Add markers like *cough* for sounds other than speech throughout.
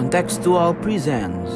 Contextual presents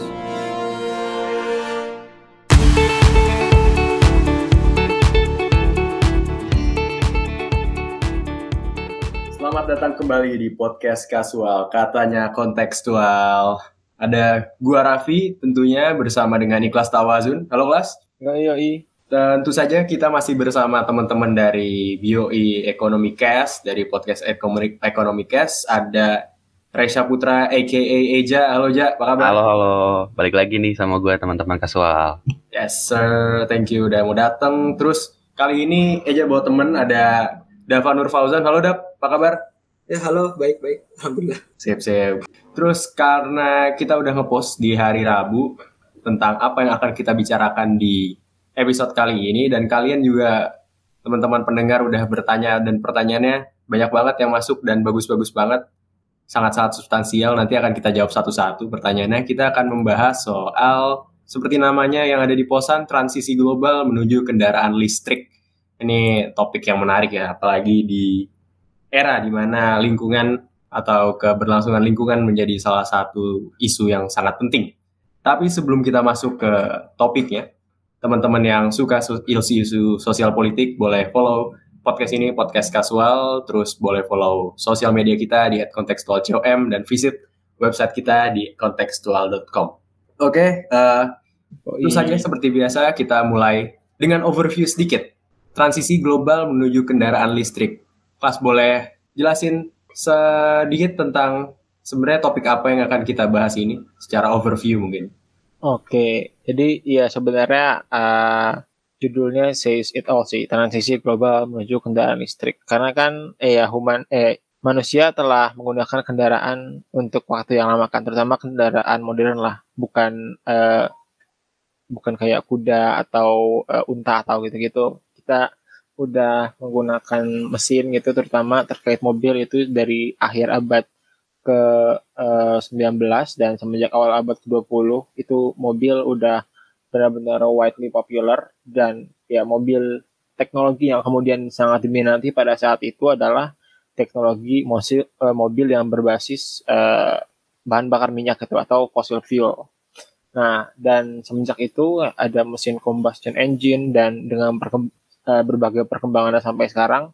Selamat datang kembali di podcast kasual, katanya kontekstual. Ada gua Raffi tentunya bersama dengan Niklas Tawazun. Halo Kelas. Yoi, Tentu saja kita masih bersama teman-teman dari BOI Economy Cast, dari podcast Economy, Economy Cast. Ada Resha Putra aka Eja. Halo Ja, apa kabar? Halo, halo. Balik lagi nih sama gue teman-teman kasual. Yes sir, thank you udah mau datang. Terus kali ini Eja bawa temen ada Dava Nur Fauzan. Halo Dav, apa kabar? Ya halo, baik-baik. Alhamdulillah. Sip, sip. Terus karena kita udah ngepost di hari Rabu tentang apa yang akan kita bicarakan di episode kali ini dan kalian juga teman-teman pendengar udah bertanya dan pertanyaannya banyak banget yang masuk dan bagus-bagus banget. Sangat-sangat substansial. Nanti akan kita jawab satu-satu pertanyaannya. Kita akan membahas soal seperti namanya yang ada di posan transisi global menuju kendaraan listrik. Ini topik yang menarik ya, apalagi di era di mana lingkungan atau keberlangsungan lingkungan menjadi salah satu isu yang sangat penting. Tapi sebelum kita masuk ke topiknya, teman-teman yang suka su- isu-isu sosial politik boleh follow podcast ini, podcast kasual, terus boleh follow sosial media kita di @kontekstualcom dan visit website kita di kontekstual.com. Oke, eh, Tentu saja seperti biasa kita mulai dengan overview sedikit. Transisi global menuju kendaraan listrik. Pas boleh jelasin sedikit tentang sebenarnya topik apa yang akan kita bahas ini secara overview mungkin. Oke, jadi ya sebenarnya eh, judulnya says it all sih, transisi global menuju kendaraan listrik. Karena kan eh ya human eh manusia telah menggunakan kendaraan untuk waktu yang lama kan, terutama kendaraan modern lah, bukan eh, bukan kayak kuda atau eh, unta atau gitu-gitu. Kita udah menggunakan mesin gitu, terutama terkait mobil itu dari akhir abad ke eh, 19 dan semenjak awal abad ke-20 itu mobil udah benar-benar widely popular dan ya mobil teknologi yang kemudian sangat diminati pada saat itu adalah teknologi mobil, mobil yang berbasis eh, bahan bakar minyak itu atau fossil fuel. Nah, dan semenjak itu ada mesin combustion engine dan dengan perkem- eh, berbagai perkembangan sampai sekarang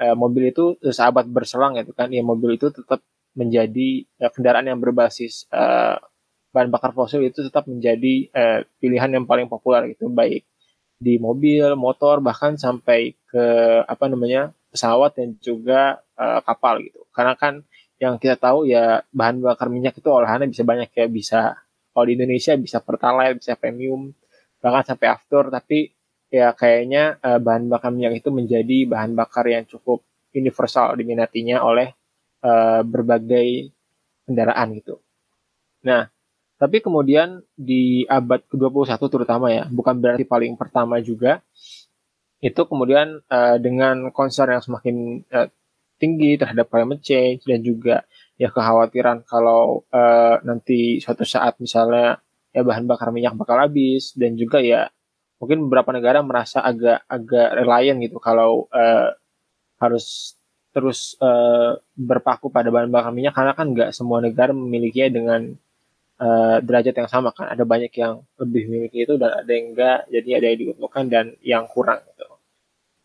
eh, mobil itu sahabat berselang gitu kan. Ya mobil itu tetap menjadi eh, kendaraan yang berbasis eh, bahan bakar fosil itu tetap menjadi eh, pilihan yang paling populer gitu baik di mobil, motor bahkan sampai ke apa namanya pesawat dan juga eh, kapal gitu. Karena kan yang kita tahu ya bahan bakar minyak itu olahannya bisa banyak ya bisa kalau di Indonesia bisa pertalite, bisa premium, bahkan sampai after tapi ya kayaknya eh, bahan bakar minyak itu menjadi bahan bakar yang cukup universal diminatinya oleh eh, berbagai kendaraan gitu. Nah, tapi kemudian di abad ke-21 terutama ya, bukan berarti paling pertama juga, itu kemudian eh, dengan concern yang semakin eh, tinggi terhadap climate change dan juga ya kekhawatiran kalau eh, nanti suatu saat misalnya ya bahan bakar minyak bakal habis dan juga ya mungkin beberapa negara merasa agak agak reliant gitu kalau eh, harus terus eh, berpaku pada bahan bakar minyak karena kan nggak semua negara memilikinya dengan eh, derajat yang sama kan. Ada banyak yang lebih memiliki itu dan ada yang enggak. Jadi ada yang diuntungkan dan yang kurang gitu.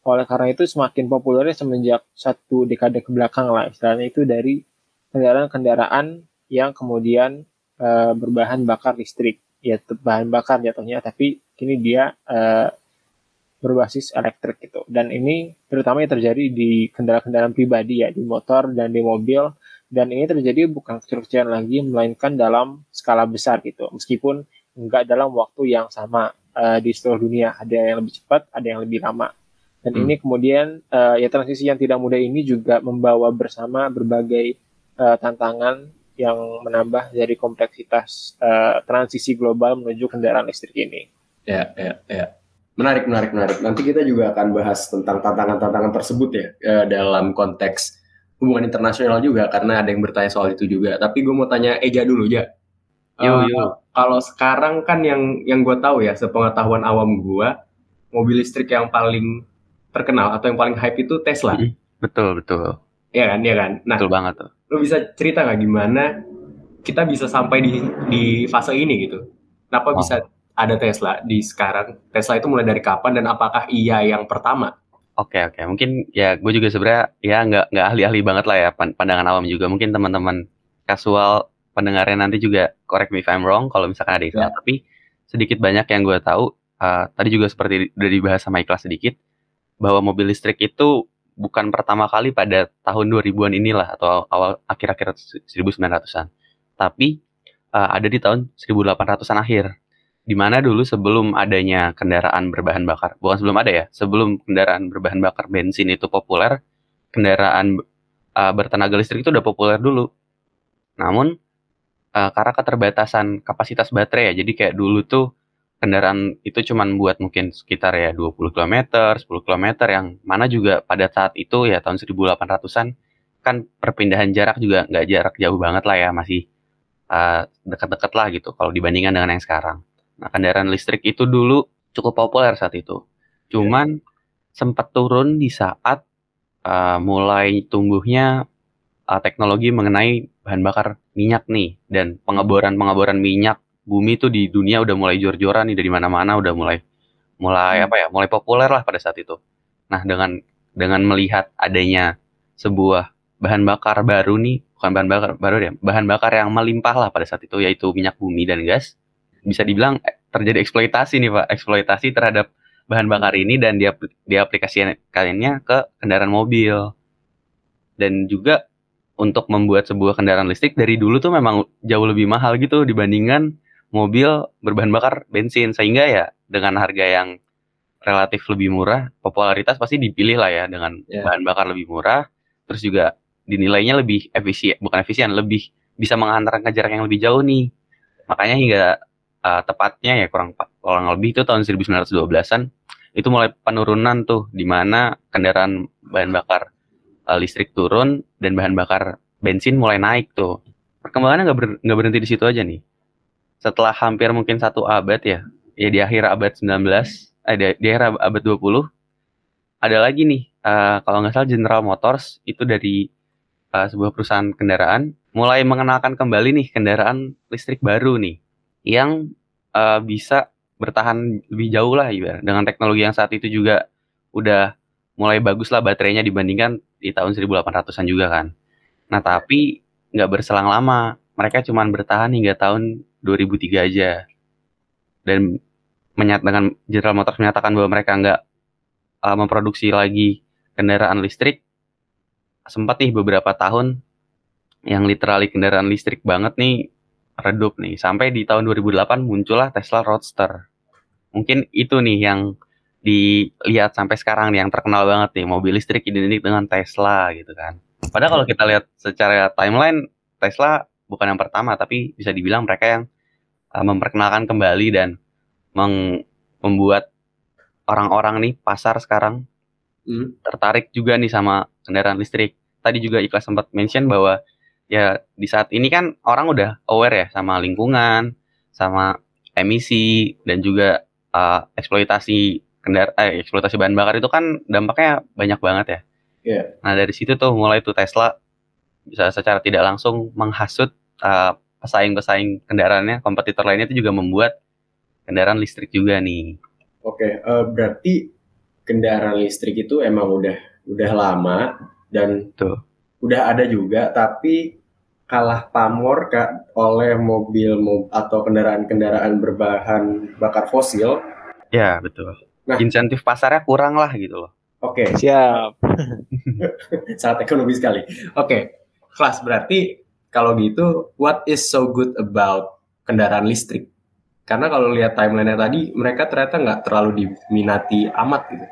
Oleh karena itu semakin populernya semenjak satu dekade ke belakang lah. Istilahnya itu dari kendaraan-kendaraan yang kemudian eh, berbahan bakar listrik. Ya bahan bakar jatuhnya tapi kini dia eh, berbasis elektrik gitu. Dan ini terutama yang terjadi di kendaraan-kendaraan pribadi ya di motor dan di mobil dan ini terjadi bukan kecil-kecilan lagi melainkan dalam skala besar gitu meskipun enggak dalam waktu yang sama eh, di seluruh dunia ada yang lebih cepat ada yang lebih lama dan Hmm. ini kemudian eh, ya transisi yang tidak mudah ini juga membawa bersama berbagai eh, tantangan yang menambah dari kompleksitas eh, transisi global menuju kendaraan listrik ini. Ya, ya, ya. Menarik, menarik, menarik. Nanti kita juga akan bahas tentang tantangan-tantangan tersebut ya dalam konteks hubungan internasional juga karena ada yang bertanya soal itu juga. Tapi gue mau tanya Eja dulu ya. Yo, yo. Kalau sekarang kan yang yang gue tahu ya sepengetahuan awam gue mobil listrik yang paling terkenal atau yang paling hype itu Tesla. Mhm. Betul, betul. Iya kan, iya kan. Nah, Betul banget tuh. lo bisa cerita nggak gimana kita bisa sampai di di fase ini gitu? Kenapa Oh. bisa ada Tesla di sekarang? Tesla itu mulai dari kapan dan apakah iya yang pertama? Oke oke, mungkin ya gue juga sebenarnya ya nggak nggak ahli-ahli banget lah ya pan- pandangan awam juga. Mungkin teman-teman kasual pendengarnya nanti juga correct me if I'm wrong kalau misalkan ada yang salah. Tapi sedikit banyak yang gue tahu uh, tadi juga seperti udah dibahas sama Ikhlas sedikit bahwa mobil listrik itu bukan pertama kali pada tahun 2000-an inilah atau awal akhir-akhir 1900-an. Tapi uh, ada di tahun 1800-an akhir di mana dulu sebelum adanya kendaraan berbahan bakar, bukan sebelum ada ya, sebelum kendaraan berbahan bakar bensin itu populer, kendaraan uh, bertenaga listrik itu udah populer dulu. Namun uh, karena keterbatasan kapasitas baterai ya, jadi kayak dulu tuh kendaraan itu cuman buat mungkin sekitar ya 20 km, 10 km yang mana juga pada saat itu ya tahun 1800-an kan perpindahan jarak juga nggak jarak jauh banget lah ya, masih uh, dekat-dekat lah gitu kalau dibandingkan dengan yang sekarang. Nah, kendaraan listrik itu dulu cukup populer saat itu. Cuman sempat turun di saat uh, mulai tumbuhnya uh, teknologi mengenai bahan bakar minyak nih dan pengeboran-pengeboran minyak bumi itu di dunia udah mulai jor-joran nih dari mana-mana udah mulai mulai apa ya mulai populer lah pada saat itu. Nah dengan dengan melihat adanya sebuah bahan bakar baru nih bukan bahan bakar baru ya bahan bakar yang melimpah lah pada saat itu yaitu minyak bumi dan gas bisa dibilang eh, terjadi eksploitasi nih pak. Eksploitasi terhadap bahan bakar ini dan dia diaplikasikannya ke kendaraan mobil. Dan juga untuk membuat sebuah kendaraan listrik dari dulu tuh memang jauh lebih mahal gitu dibandingkan mobil berbahan bakar bensin. Sehingga ya dengan harga yang relatif lebih murah popularitas pasti dipilih lah ya dengan Ya. bahan bakar lebih murah. Terus juga dinilainya lebih efisien bukan efisien lebih bisa menghantarkan ke jarak yang lebih jauh nih. Makanya hingga uh, tepatnya ya kurang kurang lebih itu tahun 1912-an itu mulai penurunan tuh di mana kendaraan bahan bakar uh, listrik turun dan bahan bakar bensin mulai naik tuh. Perkembangannya nggak ber- nggak berhenti di situ aja nih. Setelah hampir mungkin satu abad ya ya di akhir abad 19 eh di, di akhir abad 20 ada lagi nih uh, kalau nggak salah General Motors itu dari uh, sebuah perusahaan kendaraan mulai mengenalkan kembali nih kendaraan listrik baru nih yang uh, bisa bertahan lebih jauh lah ibarat dengan teknologi yang saat itu juga udah mulai bagus lah baterainya dibandingkan di tahun 1800-an juga kan. Nah tapi nggak berselang lama, mereka cuman bertahan hingga tahun 2003 aja. Dan menyat dengan General Motors menyatakan bahwa mereka nggak uh, memproduksi lagi kendaraan listrik, sempat nih beberapa tahun yang literally kendaraan listrik banget nih redup nih sampai di tahun 2008 muncullah Tesla Roadster mungkin itu nih yang dilihat sampai sekarang nih yang terkenal banget nih mobil listrik identik dengan Tesla gitu kan padahal kalau kita lihat secara timeline Tesla bukan yang pertama tapi bisa dibilang mereka yang uh, memperkenalkan kembali dan meng- membuat orang-orang nih pasar sekarang Hmm. tertarik juga nih sama kendaraan listrik. Tadi juga Ikhlas sempat mention bahwa ya di saat ini kan orang udah aware ya sama lingkungan, sama emisi dan juga uh, eksploitasi kendar eh, eksploitasi bahan bakar itu kan dampaknya banyak banget ya. Iya. Nah dari situ tuh mulai tuh Tesla bisa secara tidak langsung menghasut uh, pesaing-pesaing kendaraannya, kompetitor lainnya itu juga membuat kendaraan listrik juga nih. Oke, eh, berarti kendaraan listrik itu emang udah udah lama dan Tuh. udah ada juga, tapi kalah pamor Kak, oleh mobil mo- atau kendaraan-kendaraan berbahan bakar fosil. Ya betul. Nah. Insentif pasarnya kurang lah gitu loh. Oke, Siap. *laughs* sangat ekonomi sekali. Oke, kelas berarti kalau gitu, what is so good about kendaraan listrik? Karena kalau lihat timeline-nya tadi, mereka ternyata nggak terlalu diminati amat gitu.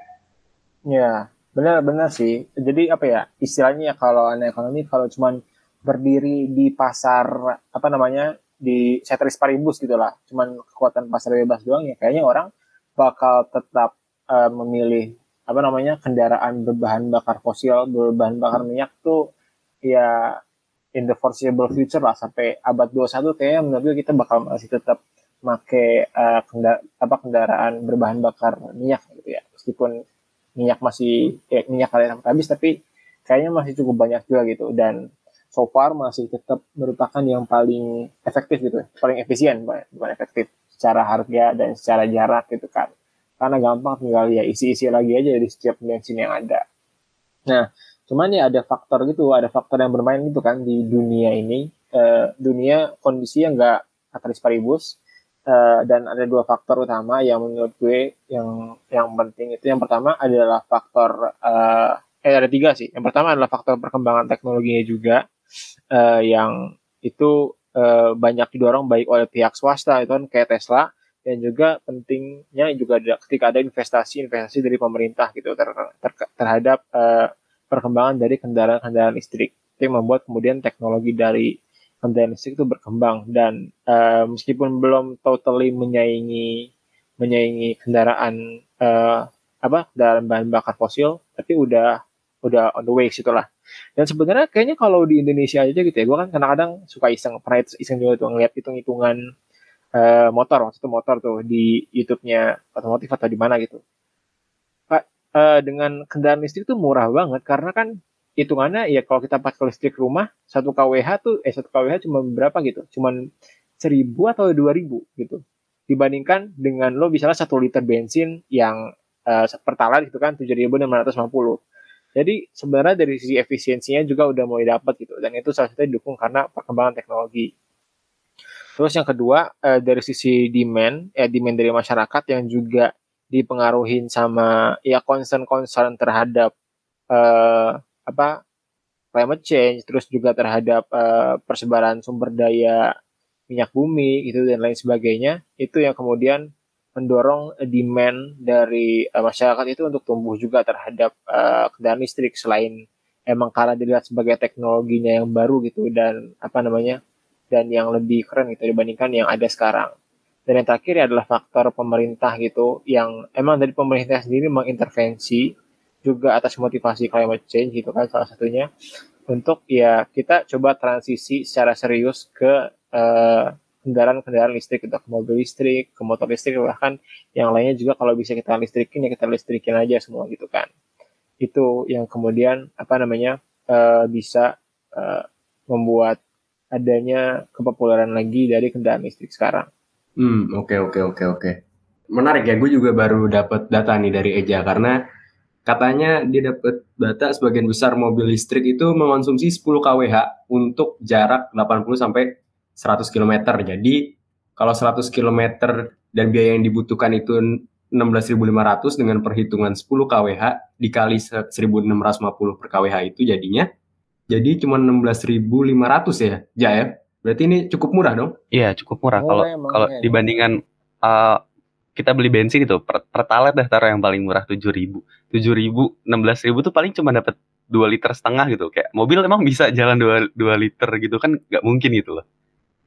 Ya, benar-benar sih. Jadi apa ya istilahnya ya kalau anak ekonomi kalau cuman berdiri di pasar apa namanya di ceteris paribus gitu lah, cuman kekuatan pasar bebas doang ya. Kayaknya orang bakal tetap eh, memilih apa namanya kendaraan berbahan bakar fosil berbahan bakar minyak tuh ya in the foreseeable future lah. Sampai abad 21 kayaknya menurut gue kita bakal masih tetap make eh, kenda- apa kendaraan berbahan bakar minyak gitu ya. Meskipun minyak masih ya, minyak kalian habis tapi kayaknya masih cukup banyak juga gitu. Dan so far masih tetap merupakan yang paling efektif gitu, paling efisien, bukan efektif secara harga dan secara jarak gitu kan. Karena gampang tinggal ya isi-isi lagi aja di setiap bensin yang ada. Nah, cuman ya ada faktor gitu, ada faktor yang bermain gitu kan di dunia ini. Uh, dunia kondisi yang nggak katalis paribus, Uh, dan ada dua faktor utama yang menurut gue yang yang penting itu yang pertama adalah faktor uh, eh ada tiga sih yang pertama adalah faktor perkembangan teknologinya juga uh, yang itu uh, banyak didorong baik oleh pihak swasta itu kan kayak Tesla. Dan juga pentingnya juga ada ketika ada investasi-investasi dari pemerintah gitu ter, ter, terhadap uh, perkembangan dari kendaraan-kendaraan listrik. Itu yang membuat kemudian teknologi dari kendaraan listrik itu berkembang. Dan uh, meskipun belum totally menyaingi menyaingi kendaraan uh, apa kendaraan bahan bakar fosil tapi udah udah on the way situlah dan sebenarnya kayaknya kalau di Indonesia aja gitu ya gue kan kadang-kadang suka iseng pernah iseng juga tuh ngeliat hitung-hitungan uh, motor waktu itu motor tuh di YouTube-nya otomotif atau di mana gitu. Pak uh, dengan kendaraan listrik tuh murah banget karena kan hitungannya ya kalau kita pakai listrik rumah satu kWh tuh eh satu kWh cuma berapa gitu? Cuman seribu atau dua ribu gitu. Dibandingkan dengan lo misalnya satu liter bensin yang uh, pertalite gitu kan tujuh ribu enam ratus lima puluh jadi sebenarnya dari sisi efisiensinya juga udah mulai dapat gitu. Dan itu salah satunya didukung karena perkembangan teknologi. Terus yang kedua uh, dari sisi demand ya demand dari masyarakat yang juga dipengaruhi sama ya concern-concern terhadap uh, apa climate change terus juga terhadap uh, persebaran sumber daya minyak bumi gitu dan lain sebagainya itu yang kemudian mendorong demand dari uh, masyarakat itu untuk tumbuh juga terhadap uh, kendaraan listrik selain emang karena dilihat sebagai teknologinya yang baru gitu dan apa namanya dan yang lebih keren gitu dibandingkan yang ada sekarang. Dan yang terakhir adalah faktor pemerintah gitu yang emang dari pemerintah sendiri mengintervensi juga atas motivasi climate change gitu kan salah satunya. Untuk ya kita coba transisi secara serius ke kendaraan kendaraan-kendaraan listrik ke mobil listrik, ke motor listrik bahkan yang lainnya juga kalau bisa kita listrikin ya kita listrikin aja semua gitu kan. Itu yang kemudian apa namanya uh, bisa uh, membuat adanya kepopuleran lagi dari kendaraan listrik sekarang. Hmm, oke okay, oke okay, oke okay, oke. Menarik ya, gue juga baru dapat data nih dari Eja karena Katanya dia dapat data sebagian besar mobil listrik itu mengonsumsi 10 kWh untuk jarak 80 sampai 100 km. Jadi kalau 100 km dan biaya yang dibutuhkan itu 16.500 dengan perhitungan 10 kWh dikali 1.650 per kWh itu jadinya jadi cuma 16.500 ya, Ja ya. Berarti ini cukup murah dong? Iya, cukup murah. Kalau kalau ya. dibandingkan uh, kita beli bensin itu per, pertalite dah taruh yang paling murah tujuh ribu tujuh ribu enam belas ribu tuh paling cuma dapat dua liter setengah gitu kayak mobil emang bisa jalan dua dua liter gitu kan nggak mungkin gitu loh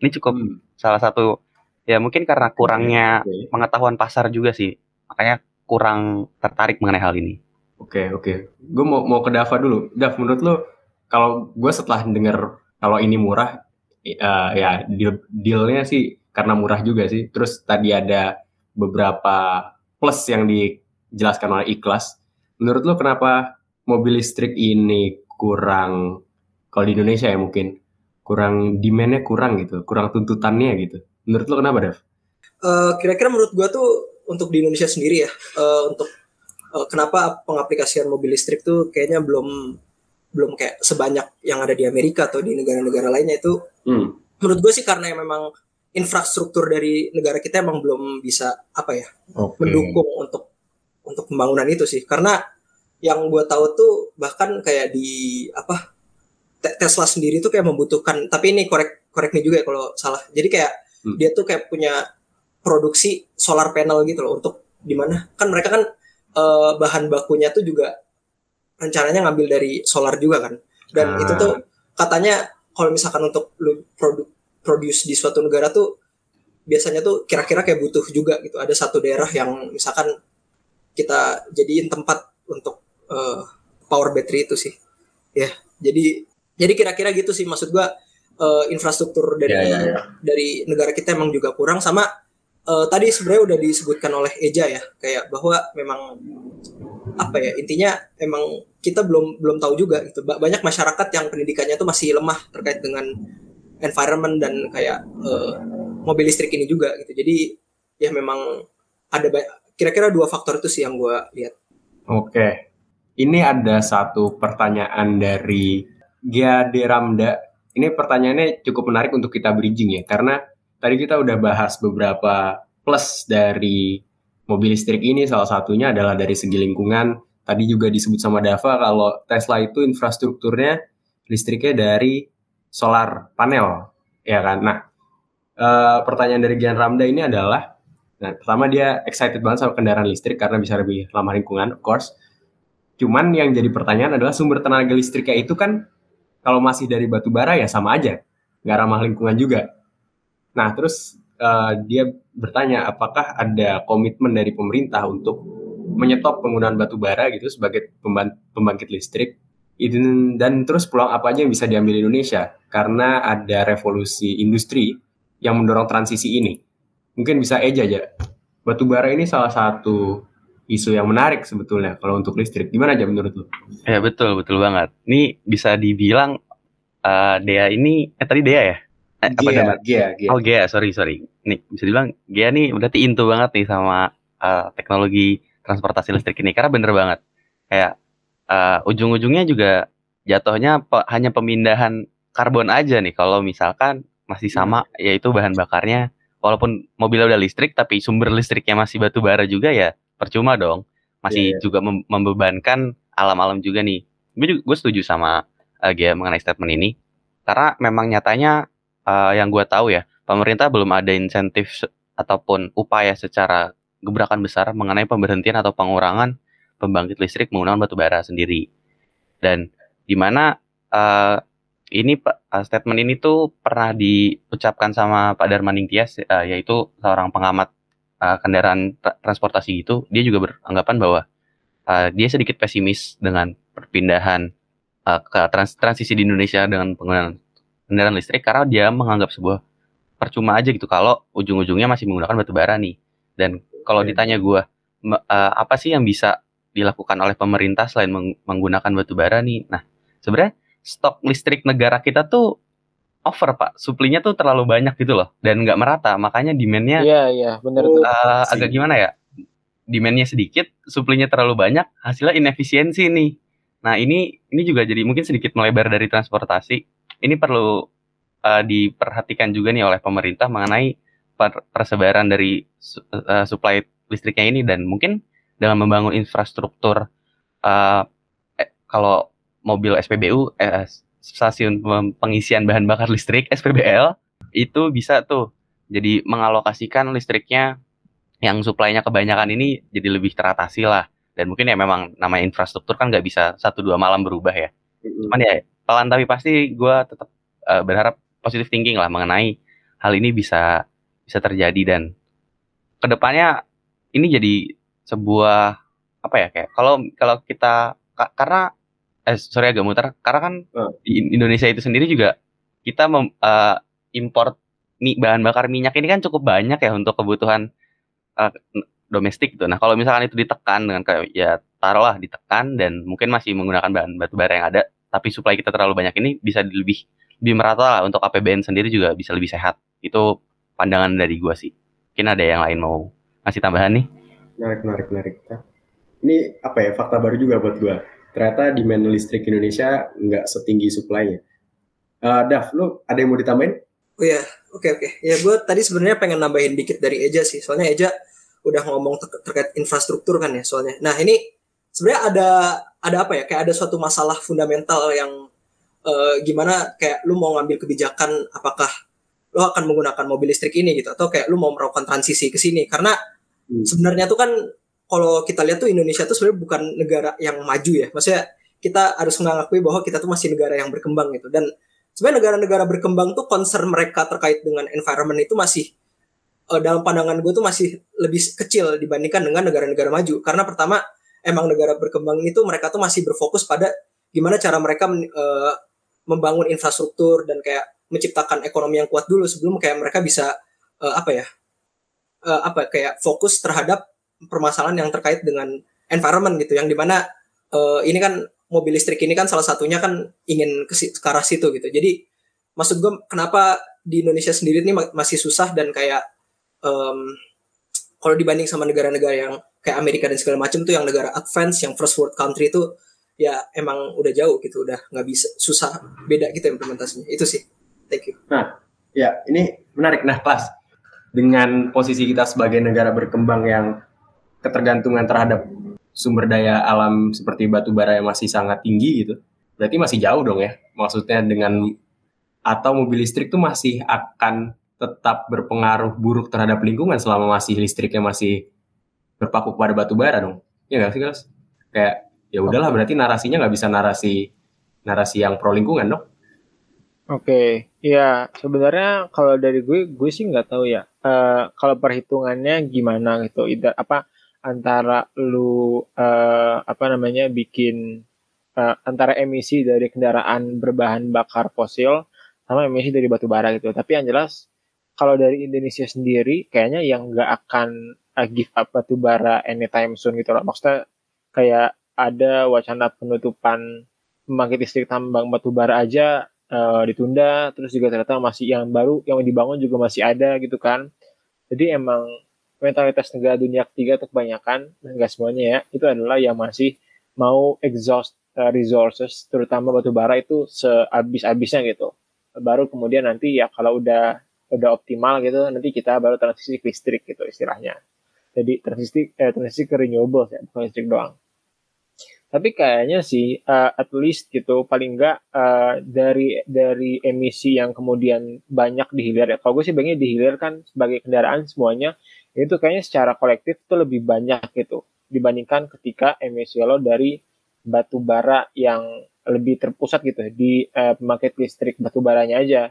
ini cukup hmm. salah satu ya mungkin karena kurangnya okay. pengetahuan pasar juga sih makanya kurang tertarik mengenai hal ini oke okay, oke okay. gue mau mau ke Dava dulu Dav menurut lo kalau gue setelah dengar kalau ini murah uh, ya deal dealnya sih karena murah juga sih terus tadi ada beberapa plus yang dijelaskan oleh Ikhlas. Menurut lo kenapa mobil listrik ini kurang kalau di Indonesia ya mungkin kurang demandnya kurang gitu, kurang tuntutannya gitu. Menurut lo kenapa, Dev? Uh, kira-kira menurut gua tuh untuk di Indonesia sendiri ya, uh, untuk uh, kenapa pengaplikasian mobil listrik tuh kayaknya belum belum kayak sebanyak yang ada di Amerika atau di negara-negara lainnya itu. Hmm. Menurut gue sih karena memang infrastruktur dari negara kita emang belum bisa apa ya okay. mendukung untuk untuk pembangunan itu sih karena yang gue tahu tuh bahkan kayak di apa Tesla sendiri tuh kayak membutuhkan tapi ini korek korek nih juga ya kalau salah jadi kayak hmm. dia tuh kayak punya produksi solar panel gitu loh untuk di mana kan mereka kan uh, bahan bakunya tuh juga rencananya ngambil dari solar juga kan dan ah. itu tuh katanya kalau misalkan untuk lu produk produce di suatu negara tuh biasanya tuh kira-kira kayak butuh juga gitu. Ada satu daerah yang misalkan kita jadiin tempat untuk uh, power battery itu sih. Ya, jadi jadi kira-kira gitu sih maksud gua uh, infrastruktur dari yeah, yeah, yeah. dari negara kita emang juga kurang sama uh, tadi sebenarnya udah disebutkan oleh Eja ya kayak bahwa memang apa ya intinya emang kita belum belum tahu juga gitu. Banyak masyarakat yang pendidikannya tuh masih lemah terkait dengan environment dan kayak uh, mobil listrik ini juga gitu. Jadi ya memang ada kira-kira dua faktor itu sih yang gue lihat. Oke. Ini ada satu pertanyaan dari Gia Ramda ini pertanyaannya cukup menarik untuk kita bridging ya karena tadi kita udah bahas beberapa plus dari mobil listrik ini salah satunya adalah dari segi lingkungan. Tadi juga disebut sama Dava kalau Tesla itu infrastrukturnya listriknya dari solar panel, ya kan? Nah, e, pertanyaan dari Gian Ramda ini adalah, nah pertama dia excited banget sama kendaraan listrik karena bisa lebih ramah lingkungan, of course. Cuman yang jadi pertanyaan adalah sumber tenaga listriknya itu kan kalau masih dari batu bara ya sama aja, nggak ramah lingkungan juga. Nah, terus uh, dia bertanya apakah ada komitmen dari pemerintah untuk menyetop penggunaan batu bara gitu sebagai pembangkit listrik dan terus peluang apa aja yang bisa diambil Indonesia karena ada revolusi industri yang mendorong transisi ini. Mungkin bisa Eja aja. Batu bara ini salah satu isu yang menarik sebetulnya kalau untuk listrik. Gimana aja menurut lu? Ya betul betul banget. Ini bisa dibilang uh, Dea ini eh tadi Dea ya? Eh, apa Gia, Gia, Gia. Oh Gia, sorry sorry. Nih bisa dibilang Gia nih berarti into banget nih sama uh, teknologi transportasi listrik ini karena bener banget. Kayak uh, ujung-ujungnya juga jatuhnya pe hanya pemindahan karbon aja nih kalau misalkan masih hmm. sama yaitu bahan bakarnya walaupun mobilnya udah listrik tapi sumber listriknya masih batu bara juga ya percuma dong masih yeah, yeah. juga mem membebankan alam-alam juga nih gue setuju sama uh, Gia mengenai statement ini karena memang nyatanya uh, yang gue tahu ya, pemerintah belum ada insentif ataupun upaya secara gebrakan besar mengenai pemberhentian atau pengurangan pembangkit listrik menggunakan batu bara sendiri. Dan di mana uh, ini uh, statement ini tuh pernah diucapkan sama Pak Darmaning Tias uh, yaitu seorang pengamat uh, kendaraan tra transportasi gitu. Dia juga beranggapan bahwa uh, dia sedikit pesimis dengan perpindahan uh, ke trans transisi di Indonesia dengan penggunaan kendaraan listrik karena dia menganggap sebuah percuma aja gitu kalau ujung-ujungnya masih menggunakan batu bara nih. Dan kalau okay. ditanya gue uh, apa sih yang bisa dilakukan oleh pemerintah selain meng menggunakan batu bara nih? Nah, sebenarnya stok listrik negara kita tuh over pak, suplinya tuh terlalu banyak gitu loh dan nggak merata, makanya demandnya Iya iya benar uh, agak gimana ya? Demandnya sedikit, suplinya terlalu banyak, hasilnya inefisiensi nih. Nah ini ini juga jadi mungkin sedikit melebar dari transportasi. Ini perlu uh, diperhatikan juga nih oleh pemerintah mengenai per persebaran dari uh, supply listriknya ini dan mungkin dengan membangun infrastruktur uh, eh, kalau mobil SPBU eh, stasiun pengisian bahan bakar listrik SPBL itu bisa tuh jadi mengalokasikan listriknya yang suplainya kebanyakan ini jadi lebih teratasi lah. Dan mungkin ya memang namanya infrastruktur kan nggak bisa satu dua malam berubah ya. Cuman ya pelan tapi pasti gue tetap uh, berharap positif thinking lah mengenai hal ini bisa bisa terjadi. Dan ke depannya ini jadi sebuah apa ya kayak kalau kalau kita ka, karena eh sorry agak muter karena kan uh. di Indonesia itu sendiri juga kita mem, uh, import mi, bahan bakar minyak ini kan cukup banyak ya untuk kebutuhan uh, domestik tuh. Nah kalau misalkan itu ditekan dengan kayak ya taruhlah ditekan dan mungkin masih menggunakan bahan batu bara yang ada, tapi supply kita terlalu banyak ini bisa lebih lebih merata lah untuk APBN sendiri juga bisa lebih sehat. Itu pandangan dari gua sih. Mungkin ada yang lain mau ngasih tambahan nih? Menarik, menarik, menarik. Ini apa ya fakta baru juga buat gua. Ternyata demand listrik Indonesia nggak setinggi supply-nya. Uh, Dav, lu ada yang mau ditambahin? Oh ya, oke okay, oke. Okay. Ya gue tadi sebenarnya pengen nambahin dikit dari Eja sih. Soalnya Eja udah ngomong ter terkait infrastruktur kan ya soalnya. Nah ini sebenarnya ada ada apa ya kayak ada suatu masalah fundamental yang uh, gimana kayak lu mau ngambil kebijakan apakah lu akan menggunakan mobil listrik ini gitu atau kayak lu mau melakukan transisi ke sini karena hmm. sebenarnya tuh kan kalau kita lihat tuh Indonesia tuh sebenarnya bukan negara yang maju ya. Maksudnya kita harus mengakui bahwa kita tuh masih negara yang berkembang gitu. Dan sebenarnya negara-negara berkembang tuh concern mereka terkait dengan environment itu masih uh, dalam pandangan gue tuh masih lebih kecil dibandingkan dengan negara-negara maju. Karena pertama emang negara berkembang itu mereka tuh masih berfokus pada gimana cara mereka uh, membangun infrastruktur dan kayak menciptakan ekonomi yang kuat dulu sebelum kayak mereka bisa uh, apa ya uh, apa kayak fokus terhadap permasalahan yang terkait dengan environment gitu yang di mana uh, ini kan mobil listrik ini kan salah satunya kan ingin ke, ke arah situ gitu. Jadi maksud gue kenapa di Indonesia sendiri ini masih susah dan kayak um, kalau dibanding sama negara-negara yang kayak Amerika dan segala macam tuh yang negara advance yang first world country itu ya emang udah jauh gitu udah nggak bisa susah beda gitu implementasinya. Itu sih. Thank you. Nah ya ini menarik. Nah kelas dengan posisi kita sebagai negara berkembang yang ketergantungan terhadap sumber daya alam seperti batu bara yang masih sangat tinggi gitu berarti masih jauh dong ya maksudnya dengan atau mobil listrik tuh masih akan tetap berpengaruh buruk terhadap lingkungan selama masih listriknya masih berpaku kepada batu bara dong ya nggak sih guys kayak ya udahlah berarti narasinya nggak bisa narasi narasi yang pro lingkungan dong Oke, okay. ya sebenarnya kalau dari gue, gue sih nggak tahu ya. Uh, kalau perhitungannya gimana gitu, Ida, apa antara lu uh, apa namanya bikin uh, antara emisi dari kendaraan berbahan bakar fosil sama emisi dari batu bara gitu. Tapi yang jelas kalau dari Indonesia sendiri kayaknya yang nggak akan uh, give up batu bara anytime soon gitu loh. Maksudnya kayak ada wacana penutupan pembangkit listrik tambang batu bara aja uh, ditunda terus juga ternyata masih yang baru yang dibangun juga masih ada gitu kan jadi emang mentalitas negara dunia ketiga itu kebanyakan enggak semuanya ya itu adalah yang masih mau exhaust uh, resources terutama batu bara itu sehabis-habisnya gitu. Baru kemudian nanti ya kalau udah udah optimal gitu nanti kita baru transisi ke listrik gitu istilahnya. Jadi transisi eh, transisi ke renewable ya bukan listrik doang. Tapi kayaknya sih uh, at least gitu paling enggak uh, dari dari emisi yang kemudian banyak dihilir ya. Kalau gue sih baginya dihilir kan sebagai kendaraan semuanya itu kayaknya secara kolektif itu lebih banyak gitu dibandingkan ketika emisi lo dari batu bara yang lebih terpusat gitu di uh, pembangkit listrik batu baranya aja.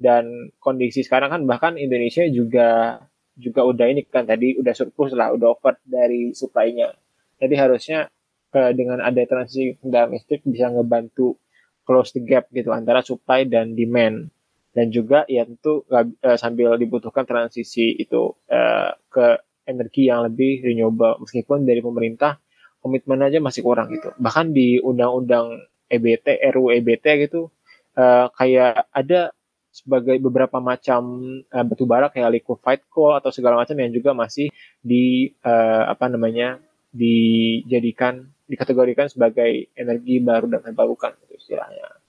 Dan kondisi sekarang kan bahkan Indonesia juga juga udah ini kan tadi udah surplus lah udah over dari supply-nya. Jadi harusnya uh, dengan ada transisi kendaraan listrik bisa ngebantu close the gap gitu antara supply dan demand dan juga ya tentu uh, sambil dibutuhkan transisi itu uh, ke energi yang lebih renewable meskipun dari pemerintah komitmen aja masih kurang gitu bahkan di undang-undang EBT RUU EBT gitu uh, kayak ada sebagai beberapa macam uh, batu bara kayak liquefied coal atau segala macam yang juga masih di apa namanya dijadikan dikategorikan sebagai energi baru dan terbarukan itu istilahnya.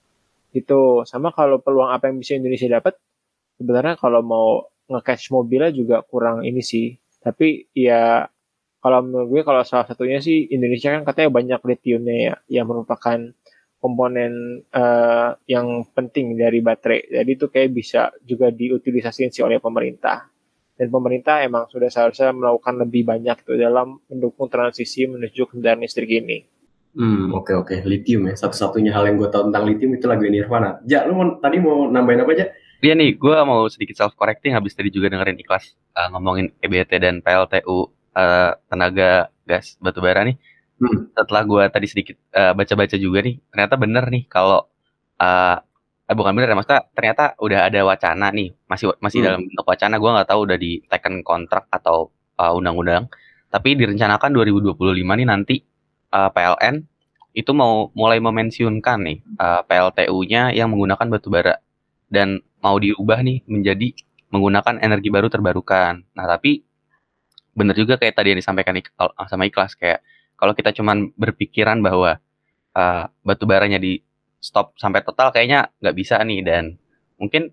Itu sama kalau peluang apa yang bisa Indonesia dapat sebenarnya kalau mau nge-catch mobilnya juga kurang ini sih. Tapi ya kalau menurut gue kalau salah satunya sih Indonesia kan katanya banyak lithiumnya ya yang merupakan komponen uh, yang penting dari baterai. Jadi itu kayak bisa juga diutilisasi sih oleh pemerintah dan pemerintah emang sudah seharusnya melakukan lebih banyak itu dalam mendukung transisi menuju kendaraan listrik ini. Hmm, oke okay, oke. Okay. Lithium ya. Satu-satunya hal yang gue tahu tentang lithium itu lagu Nirvana. Ja, lu mau, tadi mau nambahin apa aja? Iya nih, gue mau sedikit self correcting habis tadi juga dengerin ikhlas uh, ngomongin EBT dan PLTU uh, eh, tenaga gas batubara nih. Hmm. Setelah gue tadi sedikit uh, baca-baca juga nih, ternyata bener nih kalau uh, eh, bukan bener ya maksudnya ternyata udah ada wacana nih masih masih hmm. dalam bentuk wacana gue nggak tahu udah di teken kontrak atau uh, undang-undang tapi direncanakan 2025 nih nanti uh, PLN itu mau mulai memensiunkan nih uh, PLTU-nya yang menggunakan batu bara dan mau diubah nih menjadi menggunakan energi baru terbarukan. Nah tapi bener juga kayak tadi yang disampaikan sama Ikhlas kayak kalau kita cuman berpikiran bahwa uh, batu baranya di stop sampai total kayaknya nggak bisa nih dan mungkin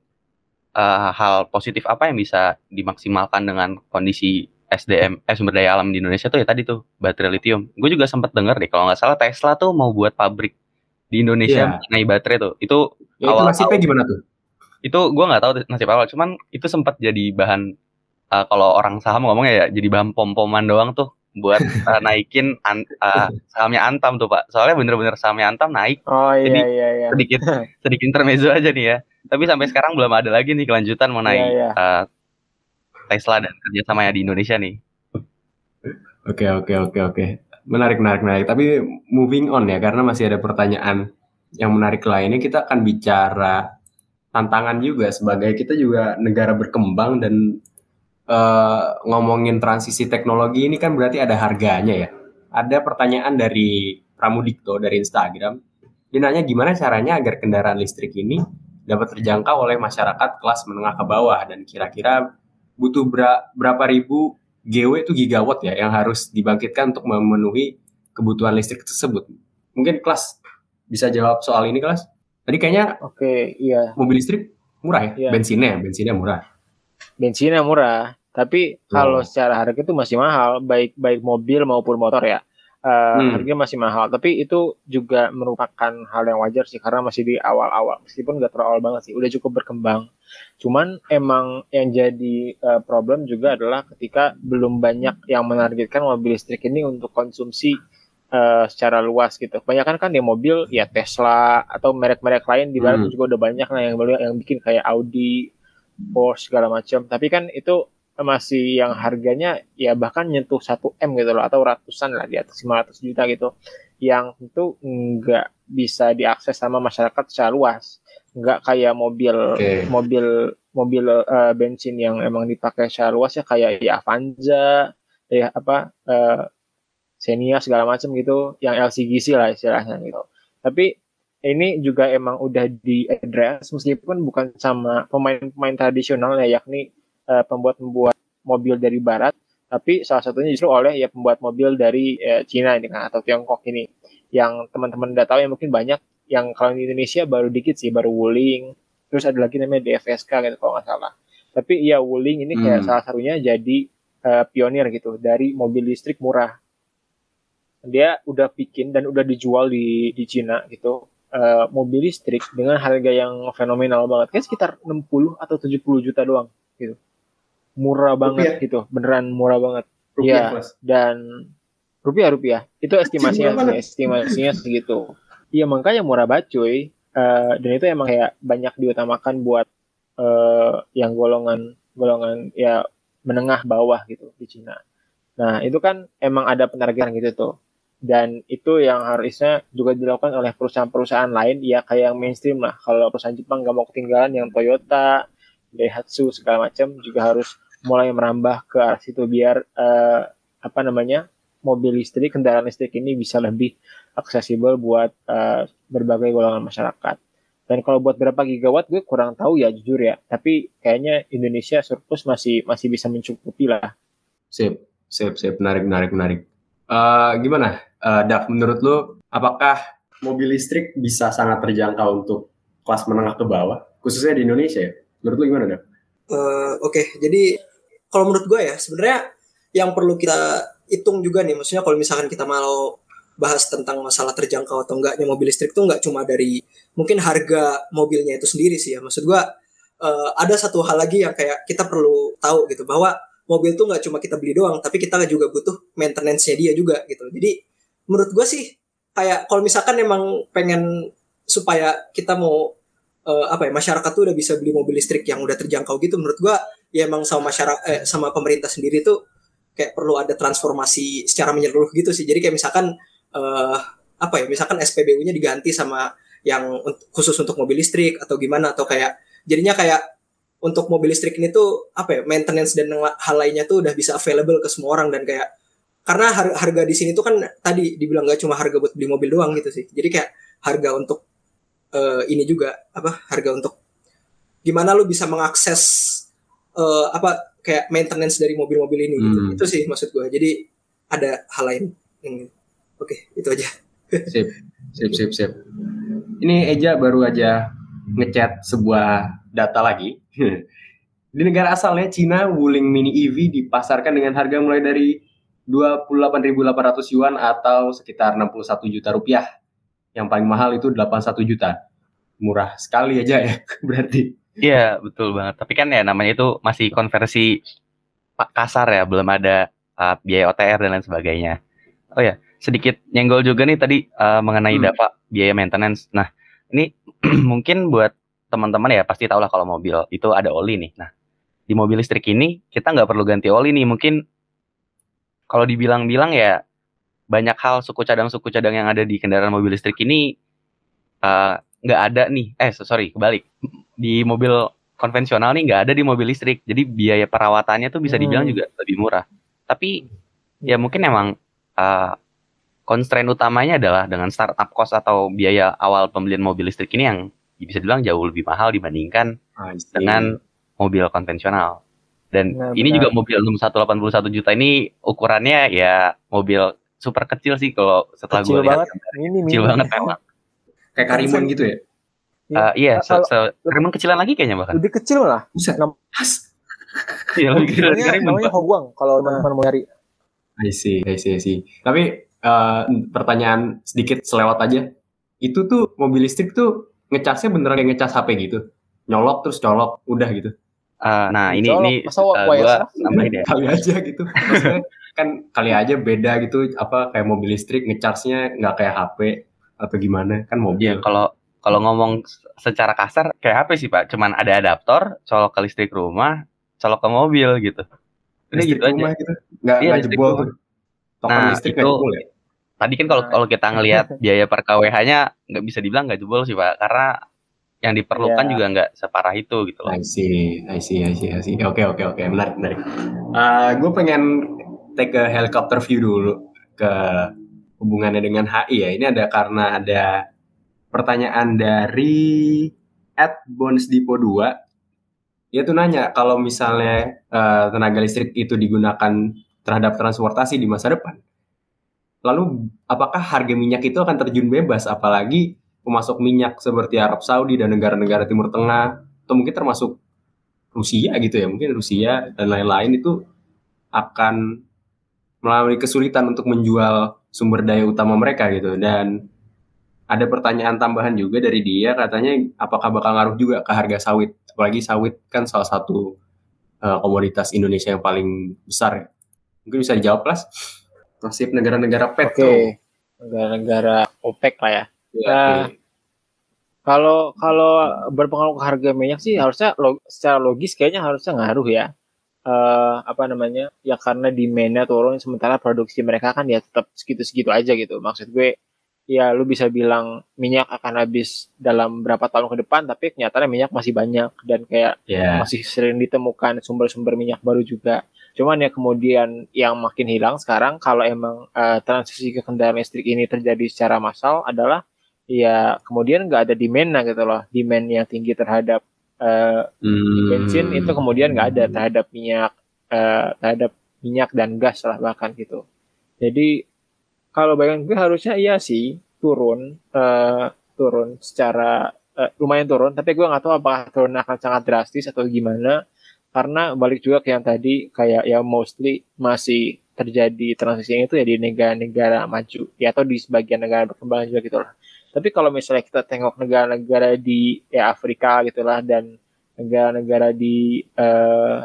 uh, hal positif apa yang bisa dimaksimalkan dengan kondisi SDM eh sumber daya alam di Indonesia tuh ya tadi tuh baterai lithium. Gue juga sempat dengar deh kalau nggak salah Tesla tuh mau buat pabrik di Indonesia yeah. mengenai baterai tuh. Itu ya, awal itu nasibnya gimana tuh? Itu gue nggak tahu nasib awal, cuman itu sempat jadi bahan uh, kalau orang saham ngomongnya ya jadi bahan pom-poman doang tuh buat uh, *laughs* naikin an, uh, sahamnya Antam tuh Pak. Soalnya bener-bener sahamnya Antam naik. Oh iya Jadi, iya iya. Sedikit *laughs* sedikit intermezzo aja nih ya. Tapi sampai sekarang belum ada lagi nih kelanjutan mengenai iya, iya. Uh, Tesla dan kerjasamanya di Indonesia nih. Oke oke oke oke. Menarik menarik menarik. Tapi moving on ya karena masih ada pertanyaan yang menarik lainnya kita akan bicara tantangan juga sebagai kita juga negara berkembang dan uh, ngomongin transisi teknologi ini kan berarti ada harganya ya. Ada pertanyaan dari Pramudikto dari Instagram. Dia nanya gimana caranya agar kendaraan listrik ini dapat terjangkau oleh masyarakat kelas menengah ke bawah dan kira-kira butuh berapa ribu GW itu gigawatt ya yang harus dibangkitkan untuk memenuhi kebutuhan listrik tersebut. Mungkin kelas bisa jawab soal ini kelas? Tadi kayaknya Oke, okay, iya. Mobil listrik murah ya? Iya. Bensinnya, bensinnya murah. Bensinnya murah, tapi oh. kalau secara harga itu masih mahal, baik baik mobil maupun motor ya. Uh, hmm. harganya masih mahal, tapi itu juga merupakan hal yang wajar sih karena masih di awal-awal, meskipun nggak terlalu awal banget sih, udah cukup berkembang. Cuman emang yang jadi uh, problem juga adalah ketika belum banyak yang menargetkan mobil listrik ini untuk konsumsi uh, secara luas gitu. Kebanyakan kan di mobil ya Tesla atau merek-merek lain di barat hmm. juga udah banyak lah yang yang bikin kayak Audi, Porsche segala macam. Tapi kan itu masih yang harganya ya bahkan nyentuh 1 M gitu loh atau ratusan lah di atas 500 juta gitu. Yang itu nggak bisa diakses sama masyarakat secara luas. Nggak kayak mobil okay. mobil mobil uh, bensin yang emang dipakai secara luas ya kayak ya Avanza ya apa uh, Xenia segala macam gitu yang LCGC lah istilahnya gitu. Tapi ini juga emang udah di address meskipun bukan sama pemain-pemain tradisional ya yakni uh, pembuat-pembuat mobil dari barat, tapi salah satunya justru oleh ya pembuat mobil dari uh, Cina ini kan atau Tiongkok ini. Yang teman-teman udah tahu yang mungkin banyak yang kalau di Indonesia baru dikit sih, baru Wuling, terus ada lagi namanya DFSK gitu kalau nggak salah. Tapi ya Wuling ini kayak hmm. salah satunya jadi uh, pionir gitu dari mobil listrik murah. Dia udah bikin dan udah dijual di di Cina gitu uh, mobil listrik dengan harga yang fenomenal banget. Kayak sekitar 60 atau 70 juta doang gitu murah banget rupiah. gitu. Beneran murah banget. Rupiah, ya dan rupiah rupiah. Itu estimasinya sih, estimasinya segitu. Iya makanya murah banget cuy. Uh, dan itu emang kayak banyak diutamakan buat uh, yang golongan golongan ya menengah bawah gitu di Cina. Nah itu kan emang ada penargetan gitu tuh. Dan itu yang harusnya juga dilakukan oleh perusahaan-perusahaan lain ya kayak yang mainstream lah. Kalau perusahaan Jepang nggak mau ketinggalan yang Toyota, Daihatsu segala macam juga harus mulai merambah ke arah situ biar uh, apa namanya mobil listrik kendaraan listrik ini bisa lebih aksesibel buat uh, berbagai golongan masyarakat. Dan kalau buat berapa gigawatt gue kurang tahu ya jujur ya. Tapi kayaknya Indonesia surplus masih masih bisa mencukupi lah. Sip, sip, sip, menarik, menarik, menarik. Uh, gimana, uh, Dav? Menurut lo, apakah mobil listrik bisa sangat terjangkau untuk kelas menengah ke bawah, khususnya di Indonesia ya? Menurut lo gimana, Dav? Uh, Oke, okay. jadi kalau menurut gue ya sebenarnya yang perlu kita hitung juga nih maksudnya kalau misalkan kita mau bahas tentang masalah terjangkau atau enggaknya mobil listrik tuh enggak cuma dari mungkin harga mobilnya itu sendiri sih ya. Maksud gue uh, ada satu hal lagi yang kayak kita perlu tahu gitu bahwa mobil tuh nggak cuma kita beli doang tapi kita juga butuh maintenance-nya dia juga gitu jadi menurut gue sih kayak kalau misalkan emang pengen supaya kita mau uh, apa ya masyarakat tuh udah bisa beli mobil listrik yang udah terjangkau gitu menurut gua ya emang sama masyarakat eh, sama pemerintah sendiri tuh kayak perlu ada transformasi secara menyeluruh gitu sih. Jadi kayak misalkan uh, apa ya misalkan SPBU-nya diganti sama yang khusus untuk mobil listrik atau gimana atau kayak jadinya kayak untuk mobil listrik ini tuh apa ya maintenance dan hal lainnya tuh udah bisa available ke semua orang dan kayak karena harga di sini tuh kan tadi dibilang gak cuma harga buat beli mobil doang gitu sih. Jadi kayak harga untuk uh, ini juga apa harga untuk gimana lu bisa mengakses uh, apa kayak maintenance dari mobil-mobil ini gitu. Hmm. Itu sih maksud gue. Jadi ada hal lain. Oke, okay, itu aja. *laughs* sip, sip, sip, sip. Ini Eja baru aja ngechat sebuah data lagi. *laughs* Di negara asalnya Cina, Wuling Mini EV dipasarkan dengan harga mulai dari 28.800 yuan atau sekitar 61 juta rupiah yang paling mahal itu 81 juta. Murah sekali aja ya *laughs* berarti. Iya, betul banget. Tapi kan ya namanya itu masih konversi kasar ya, belum ada uh, biaya OTR dan lain sebagainya. Oh ya, sedikit nyenggol juga nih tadi uh, mengenai hmm. dapat biaya maintenance. Nah, ini *clears throat* mungkin buat teman-teman ya pasti tahu lah kalau mobil itu ada oli nih. Nah, di mobil listrik ini kita nggak perlu ganti oli nih. Mungkin kalau dibilang-bilang ya banyak hal suku cadang suku cadang yang ada di kendaraan mobil listrik ini eh, nggak uh, ada nih eh sorry kebalik di mobil konvensional nih nggak ada di mobil listrik. Jadi biaya perawatannya tuh bisa dibilang Hmm. juga lebih murah. Tapi ya mungkin emang uh, constraint utamanya adalah dengan startup cost atau biaya awal pembelian mobil listrik ini yang bisa dibilang jauh lebih mahal dibandingkan dengan mobil konvensional. Dan Nah, ini benar. juga mobil 6181 juta ini ukurannya ya mobil super kecil sih kalau setelah Kecil gue lihat. banget. Ini Kecil mini. banget memang. kayak Karimun gitu ya. Uh, iya, se Kalau- se Karimun kecilan lagi kayaknya bahkan. Lebih kecil lah. Buset. Nam- Has. Iya, lebih kecil dari Karimun. namanya Pak. Hogwang kalau teman-teman mau nyari. I see, I see, I see. Tapi eh, pertanyaan sedikit selewat aja. Itu tuh mobil listrik tuh ngecasnya beneran kayak ngecas HP gitu. Nyolok terus colok, udah gitu. Uh, nah, ini Colok, ini masa uh, gua nambahin ya. Kali aja gitu. Maksudnya kan kali aja beda gitu apa kayak mobil listrik ngecasnya nggak kayak HP atau gimana kan mobil. Iya, kalau kalau ngomong secara kasar kayak apa sih Pak? Cuman ada adaptor, colok ke listrik rumah, colok ke mobil gitu. Listrik gitu aja. rumah gitu. Nggak Iya, nggak jebol. Token Nah, listrik itu- jebol ya. Tadi kan kalau kalau kita ngelihat *laughs* biaya per KWH-nya nggak bisa dibilang nggak jebol sih Pak, karena yang diperlukan Iya. juga nggak separah itu gitu loh. I see, I see, I see, I see. Oke, oke, oke. Menarik, menarik. gue pengen take a helicopter view dulu ke hubungannya dengan HI ya. Ini ada karena ada pertanyaan dari at Bonsdipo 2. Dia tuh nanya kalau misalnya eh, tenaga listrik itu digunakan terhadap transportasi di masa depan. Lalu apakah harga minyak itu akan terjun bebas apalagi pemasok minyak seperti Arab Saudi dan negara-negara Timur Tengah atau mungkin termasuk Rusia gitu ya mungkin Rusia dan lain-lain itu akan melalui kesulitan untuk menjual sumber daya utama mereka gitu dan ada pertanyaan tambahan juga dari dia katanya apakah bakal ngaruh juga ke harga sawit apalagi sawit kan salah satu eh, komoditas Indonesia yang paling besar ya mungkin bisa dijawab Plas nasib negara-negara Oke. petro Negara-negara OPEC lah ya. Ya, Nah. Kalau kalau berpengaruh ke harga minyak sih harusnya log- secara logis kayaknya harusnya ngaruh ya. Eh apa namanya? Ya karena demand-nya turun sementara produksi mereka kan ya tetap segitu-segitu aja gitu. Maksud gue ya lu bisa bilang minyak akan habis dalam berapa tahun ke depan tapi kenyataannya minyak masih banyak dan kayak ya masih sering ditemukan sumber-sumber minyak baru juga. Cuman ya kemudian yang makin hilang sekarang kalau emang eh, transisi ke kendaraan listrik ini terjadi secara massal adalah ya kemudian nggak ada demand nah gitu loh, demand yang tinggi terhadap eh, Hmm. bensin itu kemudian nggak ada terhadap minyak eh, terhadap minyak dan gas lah bahkan gitu. Jadi kalau bayangan gue harusnya iya sih turun eh, turun secara eh, lumayan turun tapi gue nggak tahu apakah turun akan sangat drastis atau gimana. Karena balik juga ke yang tadi kayak ya mostly masih terjadi transisi itu ya di negara-negara maju ya atau di sebagian negara berkembang juga gitu lah. Tapi kalau misalnya kita tengok negara-negara di ya Afrika gitulah dan negara-negara di eh,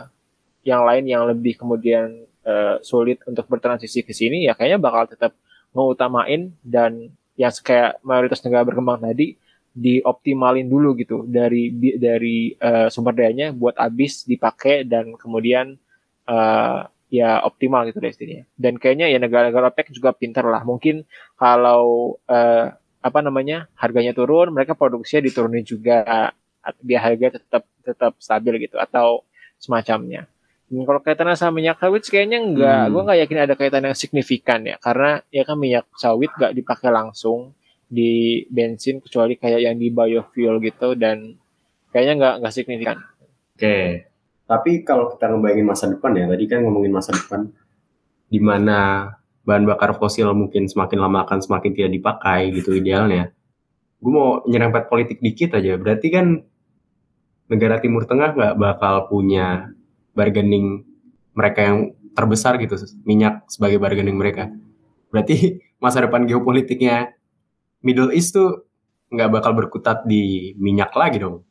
yang lain yang lebih kemudian eh, sulit untuk bertransisi ke sini ya kayaknya bakal tetap mengutamain dan yang kayak mayoritas negara berkembang tadi dioptimalin dulu gitu dari dari eh, sumber dayanya buat habis dipakai dan kemudian eh, ya optimal gitu deh istilahnya. Dan kayaknya ya negara-negara OPEC juga pintar lah. Mungkin kalau eh, apa namanya harganya turun, mereka produksinya diturunin juga biar harga tetap tetap stabil gitu atau semacamnya. Dan kalau kaitannya sama minyak sawit kayaknya enggak, Hmm. gue nggak yakin ada kaitan yang signifikan ya, karena ya kan minyak sawit nggak dipakai langsung di bensin kecuali kayak yang di biofuel gitu dan kayaknya nggak nggak signifikan. Oke, tapi kalau kita ngebayangin masa depan ya, tadi kan ngomongin masa depan, di mana bahan bakar fosil mungkin semakin lama akan semakin tidak dipakai gitu idealnya. Gue mau nyerempet politik dikit aja, berarti kan negara Timur Tengah nggak bakal punya bargaining mereka yang terbesar gitu, minyak sebagai bargaining mereka. Berarti *laughs* masa depan geopolitiknya Middle East tuh nggak bakal berkutat di minyak lagi dong.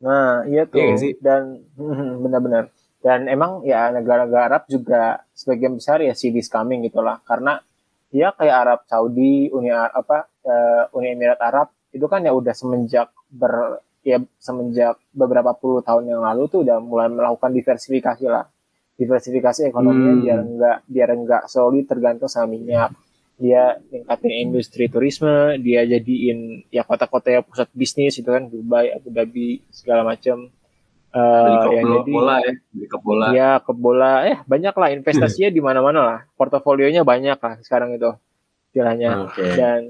Nah, iya tuh. Iya sih? Dan *laughs* benar-benar. Dan emang ya negara-negara Arab juga sebagian besar ya see this coming gitulah. Karena ya kayak Arab Saudi, Uni Arab apa eh, Uni Emirat Arab itu kan ya udah semenjak ber ya semenjak beberapa puluh tahun yang lalu tuh udah mulai melakukan diversifikasi lah. Diversifikasi ekonominya Hmm. biar enggak biar enggak solid tergantung sama minyak. Dia ningkatin industri turisme, dia jadiin ya kota-kota yang pusat bisnis itu kan Dubai, Abu Dhabi segala macam Eh, klub ya, bola, jadi- bola ya, beli klub bola. Ya ke bola, eh banyak lah investasinya *laughs* di mana-mana lah. Portofolionya banyak lah sekarang itu istilahnya. Oke. Dan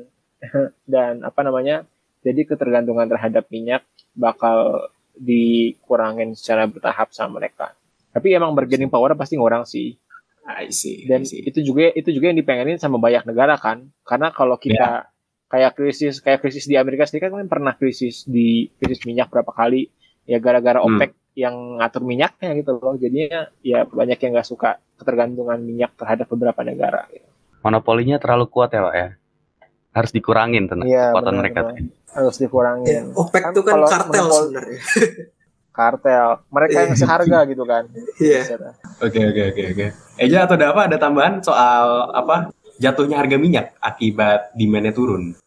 *laughs* dan apa namanya? Jadi ketergantungan terhadap minyak bakal dikurangin secara bertahap sama mereka. Tapi emang bargaining power pasti ngurang sih. I see. Dan I see. itu juga itu juga yang dipengenin sama banyak negara kan. Karena kalau kita kayak krisis kayak krisis di Amerika Serikat kan pernah krisis di krisis minyak berapa kali ya gara-gara Hmm. OPEC yang ngatur minyaknya gitu loh. Jadinya ya banyak yang nggak suka ketergantungan minyak terhadap beberapa negara. Gitu. Monopolinya terlalu kuat ya, Pak ya. Harus dikurangin tenang Iya, kekuatan benar, mereka. Harus dikurangin. Ya, OPEC Kan itu kan kalau kartel monopol- sebenarnya. *laughs* Kartel. Mereka yang seharga gitu kan. Iya. Oke oke oke oke. Eja atau Dava ada tambahan soal apa jatuhnya harga minyak akibat demandnya turun?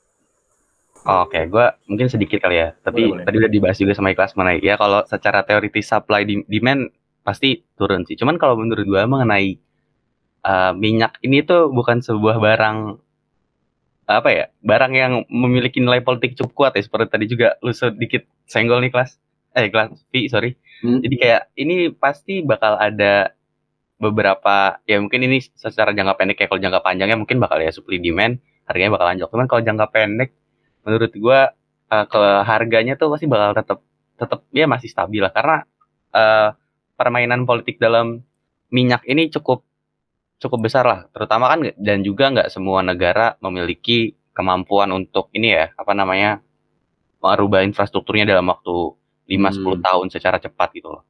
Oke, gua mungkin sedikit kali ya. Tapi Boleh, boleh. tadi udah dibahas juga sama Ikhlas mengenai ya kalau secara teoritis supply demand pasti turun sih. Cuman kalau menurut gua mengenai uh, minyak ini tuh bukan sebuah barang apa ya? Barang yang memiliki nilai politik cukup kuat ya. Seperti tadi juga lu sedikit senggol nih kelas. Eh kelas V sorry. Hmm. Jadi kayak ini pasti bakal ada beberapa ya mungkin ini secara jangka pendek ya kalau jangka panjangnya mungkin bakal ya supply demand harganya bakal anjlok. Cuman kalau jangka pendek menurut gua eh, ke harganya tuh pasti bakal tetap tetap ya masih stabil lah karena eh, permainan politik dalam minyak ini cukup cukup besar lah terutama kan dan juga nggak semua negara memiliki kemampuan untuk ini ya apa namanya merubah infrastrukturnya dalam waktu 5-10 Hmm. tahun secara cepat gitu loh.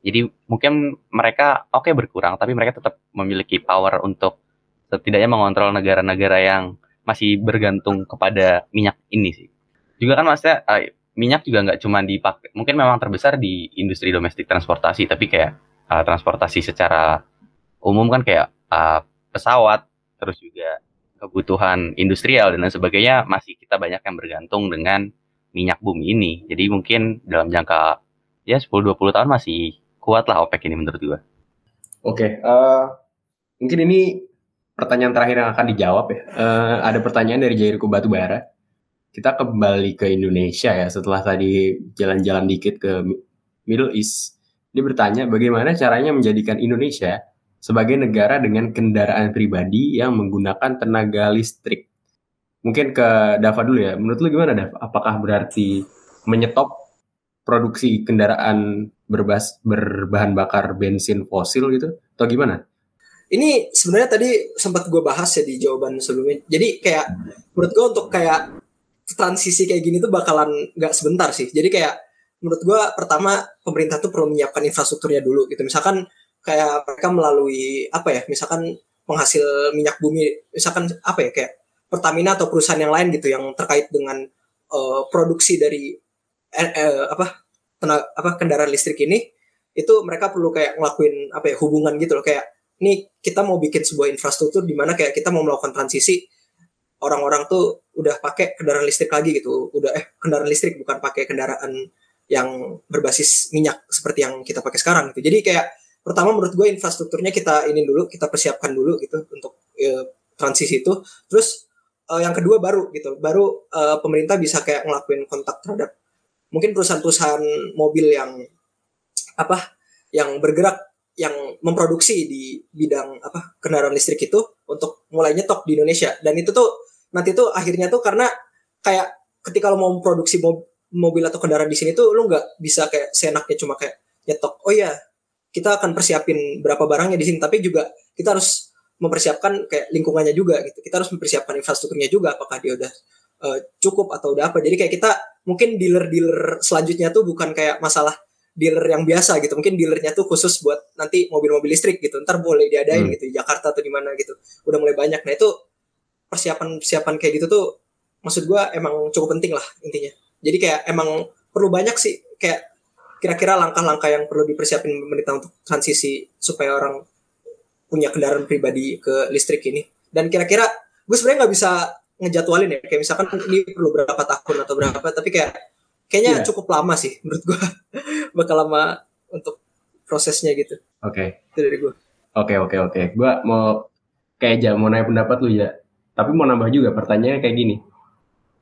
Jadi mungkin mereka oke berkurang tapi mereka tetap memiliki power untuk setidaknya mengontrol negara-negara yang masih bergantung kepada minyak ini sih. Juga kan maksudnya eh, minyak juga nggak cuma dipakai, mungkin memang terbesar di industri domestik transportasi, tapi kayak eh, transportasi secara umum kan kayak eh, pesawat, terus juga kebutuhan industrial dan lain sebagainya masih kita banyak yang bergantung dengan minyak bumi ini. Jadi mungkin dalam jangka ya 10-20 tahun masih kuat lah OPEC ini menurut gua. Oke, eh, mungkin ini pertanyaan terakhir yang akan dijawab ya. Eh, ada pertanyaan dari Jairku Batubara. Kita kembali ke Indonesia ya setelah tadi jalan-jalan dikit ke Mi- Middle East. Dia bertanya bagaimana caranya menjadikan Indonesia sebagai negara dengan kendaraan pribadi yang menggunakan tenaga listrik. Mungkin ke Dava dulu ya. Menurut lu gimana Dava? Apakah berarti menyetop produksi kendaraan berbas berbahan bakar bensin fosil gitu atau gimana? Ini sebenarnya tadi sempat gue bahas ya di jawaban sebelumnya. Jadi kayak menurut gue untuk kayak transisi kayak gini tuh bakalan nggak sebentar sih. Jadi kayak menurut gue pertama pemerintah tuh perlu menyiapkan infrastrukturnya dulu gitu. Misalkan kayak mereka melalui apa ya? Misalkan penghasil minyak bumi, misalkan apa ya kayak Pertamina atau perusahaan yang lain gitu yang terkait dengan eh, produksi dari eh, eh, apa tenaga apa kendaraan listrik ini itu mereka perlu kayak ngelakuin apa ya hubungan gitu loh kayak nih kita mau bikin sebuah infrastruktur di mana kayak kita mau melakukan transisi orang-orang tuh udah pakai kendaraan listrik lagi gitu udah eh kendaraan listrik bukan pakai kendaraan yang berbasis minyak seperti yang kita pakai sekarang gitu jadi kayak pertama menurut gue infrastrukturnya kita ini dulu kita persiapkan dulu gitu untuk eh, transisi itu. Terus eh, yang kedua baru gitu. Baru eh, pemerintah bisa kayak ngelakuin kontak terhadap mungkin perusahaan-perusahaan mobil yang apa yang bergerak yang memproduksi di bidang apa kendaraan listrik itu untuk mulai nyetok di Indonesia. Dan itu tuh nanti tuh akhirnya tuh karena kayak ketika lo mau memproduksi mob- mobil atau kendaraan di sini tuh lo nggak bisa kayak seenaknya cuma kayak nyetok. Oh ya kita akan persiapin berapa barangnya di sini tapi juga kita harus mempersiapkan kayak lingkungannya juga gitu. Kita harus mempersiapkan infrastrukturnya juga apakah dia udah eh, cukup atau udah apa. Jadi kayak kita mungkin dealer-dealer selanjutnya tuh bukan kayak masalah dealer yang biasa gitu. Mungkin dealernya tuh khusus buat nanti mobil-mobil listrik gitu. Ntar boleh diadain Hmm. gitu di Jakarta atau di mana gitu. Udah mulai banyak. Nah itu persiapan persiapan kayak gitu tuh maksud gua emang cukup penting lah intinya. Jadi kayak emang perlu banyak sih kayak kira-kira langkah-langkah yang perlu dipersiapin pemerintah untuk transisi supaya orang punya kendaraan pribadi ke listrik ini dan kira-kira gue sebenarnya nggak bisa ngejadwalin ya kayak misalkan ini perlu berapa tahun atau berapa tapi kayak kayaknya Iya. cukup lama sih menurut gua *laughs* bakal lama untuk prosesnya gitu Oke, itu dari gua oke, oke, oke. Gua mau kayak aja mau nanya pendapat lu ya. Tapi mau nambah juga pertanyaannya kayak gini.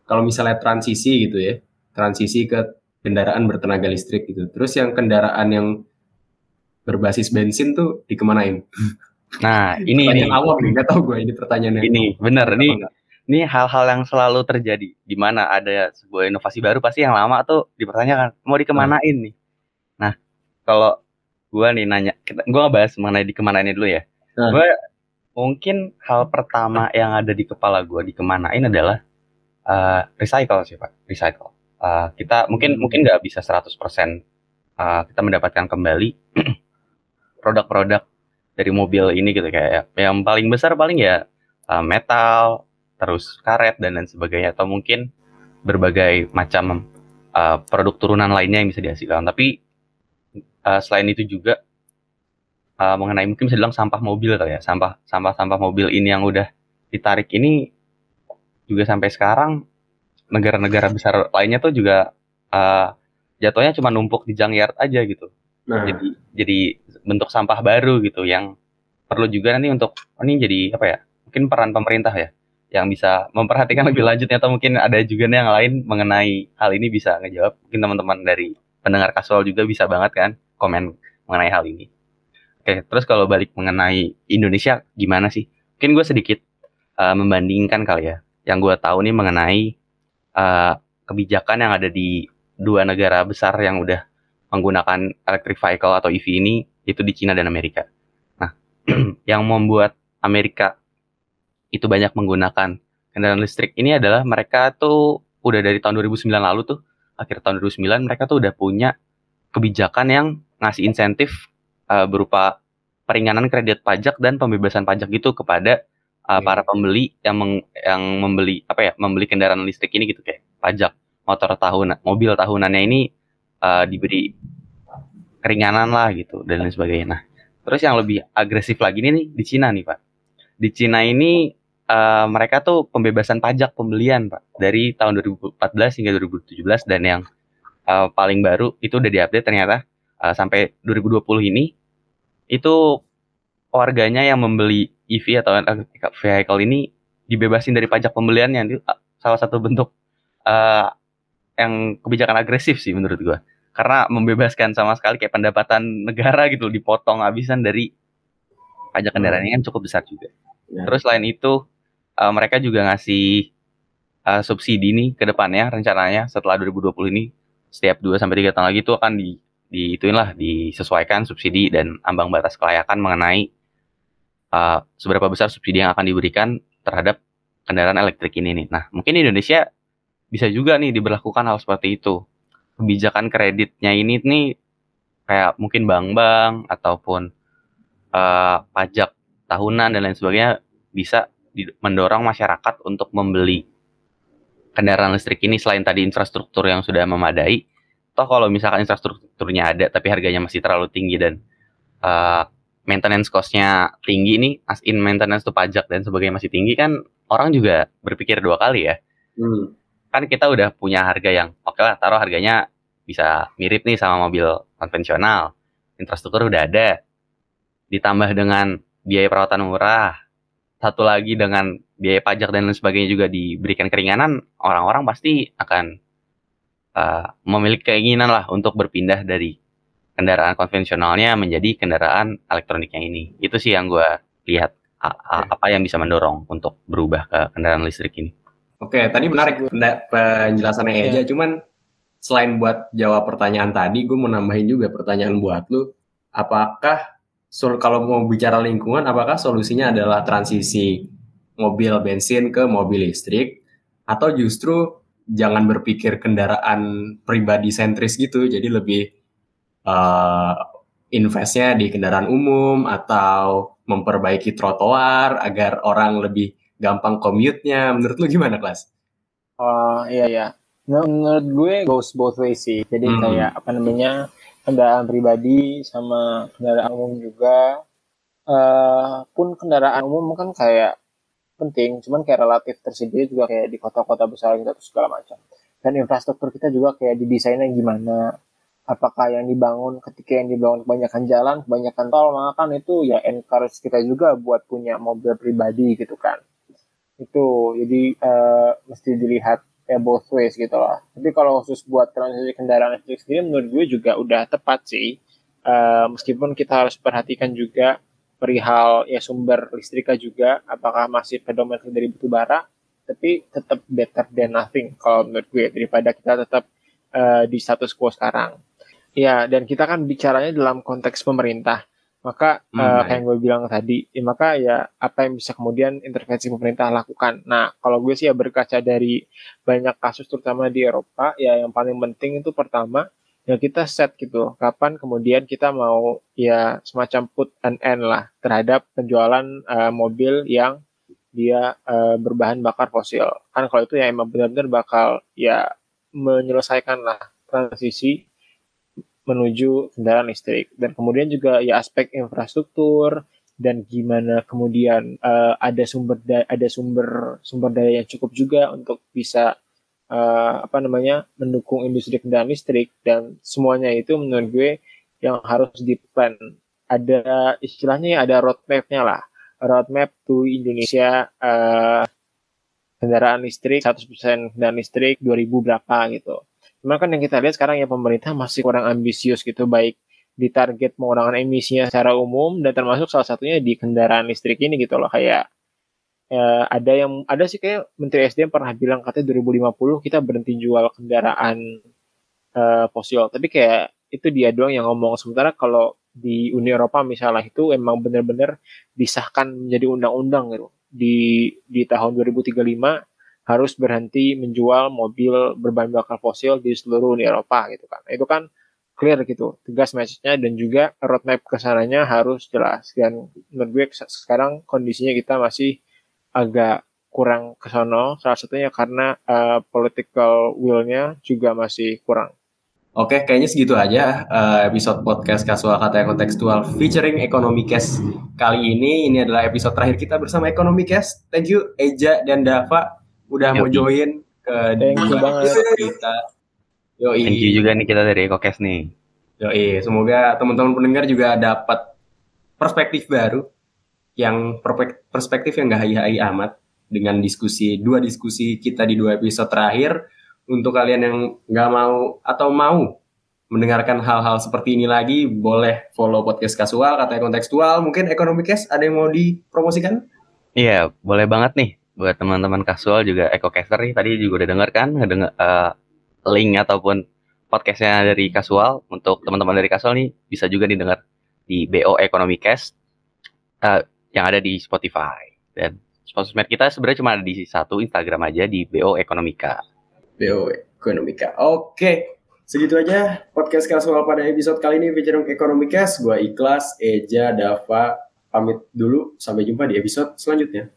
Kalau misalnya transisi gitu ya, transisi ke kendaraan bertenaga listrik gitu. Terus yang kendaraan yang berbasis bensin tuh dikemanain? Nah, *laughs* ini nih, awam nih, nggak tahu gue ini pertanyaannya. ini bener Apa nih enggak? ini hal-hal yang selalu terjadi di mana ada sebuah inovasi baru pasti yang lama tuh dipertanyakan mau dikemanain nih. Nah, kalau gua nih nanya, kita, gua ngebahas mengenai dikemanainnya dulu ya. Hmm. Gua mungkin hal pertama yang ada di kepala gua dikemanain adalah eh, recycle sih pak, recycle. Eh, kita mungkin mungkin nggak bisa 100% eh, kita mendapatkan kembali *clears throat* produk-produk dari mobil ini gitu kayak yang paling besar paling ya eh, metal, terus karet dan lain sebagainya atau mungkin berbagai macam uh, produk turunan lainnya yang bisa dihasilkan. Tapi uh, selain itu juga uh, mengenai mungkin bisa bilang sampah mobil kali ya, sampah sampah sampah mobil ini yang udah ditarik ini juga sampai sekarang negara-negara besar lainnya tuh juga uh, jatuhnya cuma numpuk di junkyard aja gitu. Nah, jadi jadi bentuk sampah baru gitu yang perlu juga nanti untuk oh, ini jadi apa ya mungkin peran pemerintah ya yang bisa memperhatikan lebih lanjutnya atau mungkin ada juga nih yang lain mengenai hal ini bisa ngejawab. Mungkin teman-teman dari pendengar kasual juga bisa banget kan komen mengenai hal ini. Oke terus kalau balik mengenai Indonesia gimana sih? Mungkin gue sedikit uh, membandingkan kali ya. Yang gue tahu nih mengenai uh, kebijakan yang ada di dua negara besar yang udah menggunakan electric vehicle atau EV ini itu di Cina dan Amerika. Nah, *clears throat* yang membuat Amerika itu banyak menggunakan kendaraan listrik ini adalah mereka tuh udah dari tahun 2009 lalu tuh akhir tahun 2009 mereka tuh udah punya kebijakan yang ngasih insentif uh, berupa peringanan kredit pajak dan pembebasan pajak gitu kepada uh, para pembeli yang meng- yang membeli apa ya membeli kendaraan listrik ini gitu kayak pajak motor tahunan mobil tahunannya ini uh, diberi keringanan lah gitu dan lain sebagainya. Nah, terus yang lebih agresif lagi nih, nih di Cina nih pak. Di Cina ini uh, mereka tuh pembebasan pajak pembelian pak dari tahun 2014 hingga 2017 dan yang uh, paling baru itu udah diupdate ternyata uh, sampai 2020 ini itu warganya yang membeli EV atau electric vehicle ini dibebasin dari pajak pembeliannya itu uh, salah satu bentuk uh, yang kebijakan agresif sih menurut gua karena membebaskan sama sekali kayak pendapatan negara gitu dipotong habisan dari pajak kendaraan ini kan cukup besar juga. Ya. Terus selain itu uh, mereka juga ngasih uh, subsidi nih ke depannya rencananya setelah 2020 ini setiap 2 sampai 3 tahun lagi itu akan di di ituin lah disesuaikan subsidi dan ambang batas kelayakan mengenai uh, seberapa besar subsidi yang akan diberikan terhadap kendaraan elektrik ini nih. Nah, mungkin Indonesia bisa juga nih diberlakukan hal seperti itu. Kebijakan kreditnya ini nih kayak mungkin bank-bank ataupun eh, pajak tahunan dan lain sebagainya bisa mendorong masyarakat untuk membeli kendaraan listrik ini selain tadi infrastruktur yang sudah memadai. Toh kalau misalkan infrastrukturnya ada tapi harganya masih terlalu tinggi dan eh, maintenance cost-nya tinggi nih, as in maintenance tuh pajak dan sebagainya masih tinggi kan orang juga berpikir dua kali ya hmm. kan kita udah punya harga yang oke lah taruh harganya bisa mirip nih sama mobil konvensional infrastruktur udah ada ditambah dengan biaya perawatan murah satu lagi dengan biaya pajak dan lain sebagainya juga diberikan keringanan orang-orang pasti akan uh, memiliki keinginan lah untuk berpindah dari kendaraan konvensionalnya menjadi kendaraan elektroniknya ini itu sih yang gue lihat a- a- apa yang bisa mendorong untuk berubah ke kendaraan listrik ini Oke, tadi menarik penjelasannya Iya. Eja. Cuman selain buat jawab pertanyaan tadi, gue mau nambahin juga pertanyaan buat lu. Apakah kalau mau bicara lingkungan, apakah solusinya adalah transisi mobil bensin ke mobil listrik, atau justru jangan berpikir kendaraan pribadi sentris gitu, jadi lebih eh, investnya di kendaraan umum atau memperbaiki trotoar agar orang lebih gampang commute-nya. Menurut lu gimana, kelas? Oh iya iya. Menur- Menurut gue goes both ways sih. Jadi Hmm. kayak apa namanya kendaraan pribadi sama kendaraan umum juga. eh pun kendaraan umum kan kayak penting, cuman kayak relatif tersendiri juga kayak di kota-kota besar gitu segala macam. Dan infrastruktur kita juga kayak didesainnya gimana. Apakah yang dibangun ketika yang dibangun kebanyakan jalan, kebanyakan tol, maka kan itu ya encourage kita juga buat punya mobil pribadi gitu kan itu jadi eh, mesti dilihat ya both ways gitu lah. Tapi kalau khusus buat transisi kendaraan listrik sendiri menurut gue juga udah tepat sih. Uh, meskipun kita harus perhatikan juga perihal ya sumber listriknya juga apakah masih predominantly dari batu bara tapi tetap better than nothing kalau menurut gue daripada kita tetap uh, di status quo sekarang. Ya, dan kita kan bicaranya dalam konteks pemerintah. Maka hmm, uh, kayak yang gue bilang tadi, ya, maka ya apa yang bisa kemudian intervensi pemerintah lakukan. Nah, kalau gue sih ya berkaca dari banyak kasus terutama di Eropa, ya yang paling penting itu pertama ya kita set gitu. Kapan kemudian kita mau ya semacam put an end lah terhadap penjualan uh, mobil yang dia uh, berbahan bakar fosil. Kan kalau itu ya emang benar-benar bakal ya menyelesaikan lah transisi menuju kendaraan listrik. Dan kemudian juga ya aspek infrastruktur dan gimana kemudian uh, ada sumber da ada sumber sumber daya yang cukup juga untuk bisa uh, apa namanya mendukung industri kendaraan listrik. Dan semuanya itu menurut gue yang harus di plan ada istilahnya ya ada roadmapnya lah. Roadmap to Indonesia uh, kendaraan listrik 100% kendaraan listrik 2000 berapa gitu Cuma kan yang kita lihat sekarang ya pemerintah masih kurang ambisius gitu baik di target pengurangan emisinya secara umum dan termasuk salah satunya di kendaraan listrik ini gitu loh kayak ya, ada yang ada sih kayak Menteri SDM pernah bilang katanya 2050 kita berhenti jual kendaraan uh, fosil. Tapi kayak itu dia doang yang ngomong. Sementara kalau di Uni Eropa misalnya itu emang benar-benar disahkan menjadi undang-undang gitu. Di di tahun 2035 harus berhenti menjual mobil berbahan bakar fosil di seluruh Uni Eropa gitu kan. Itu kan clear gitu, tegas message-nya dan juga roadmap ke sananya harus jelas. Dan menurut gue sekarang kondisinya kita masih agak kurang ke sono, salah satunya karena uh, political will-nya juga masih kurang. Oke, kayaknya segitu aja uh, episode podcast Kasual Kata Kontekstual featuring Ekonomi Cash kali ini. Ini adalah episode terakhir kita bersama Ekonomi Cash. Thank you Eja dan Dava udah Yogi. mau join ke thank you banget. Kita. Yo, thank you juga nih kita dari Ekokes nih. Yo, semoga teman-teman pendengar juga dapat perspektif baru yang perspektif yang gak hai-hai amat dengan diskusi dua diskusi kita di dua episode terakhir. Untuk kalian yang nggak mau atau mau mendengarkan hal-hal seperti ini lagi boleh follow podcast kasual katanya kontekstual. Mungkin ekonomi case ada yang mau dipromosikan? Iya boleh banget nih buat teman-teman kasual juga EcoCaster nih tadi juga udah denger kan ngedenger uh, link ataupun podcastnya dari kasual untuk teman-teman dari kasual nih bisa juga didengar di BO Economy Cast uh, yang ada di Spotify dan sosmed kita sebenarnya cuma ada di satu Instagram aja di BO Ekonomika. BO Ekonomika. Oke, segitu aja podcast kasual pada episode kali ini featuring Ekonomika. Gua Ikhlas, Eja, Dava pamit dulu. Sampai jumpa di episode selanjutnya.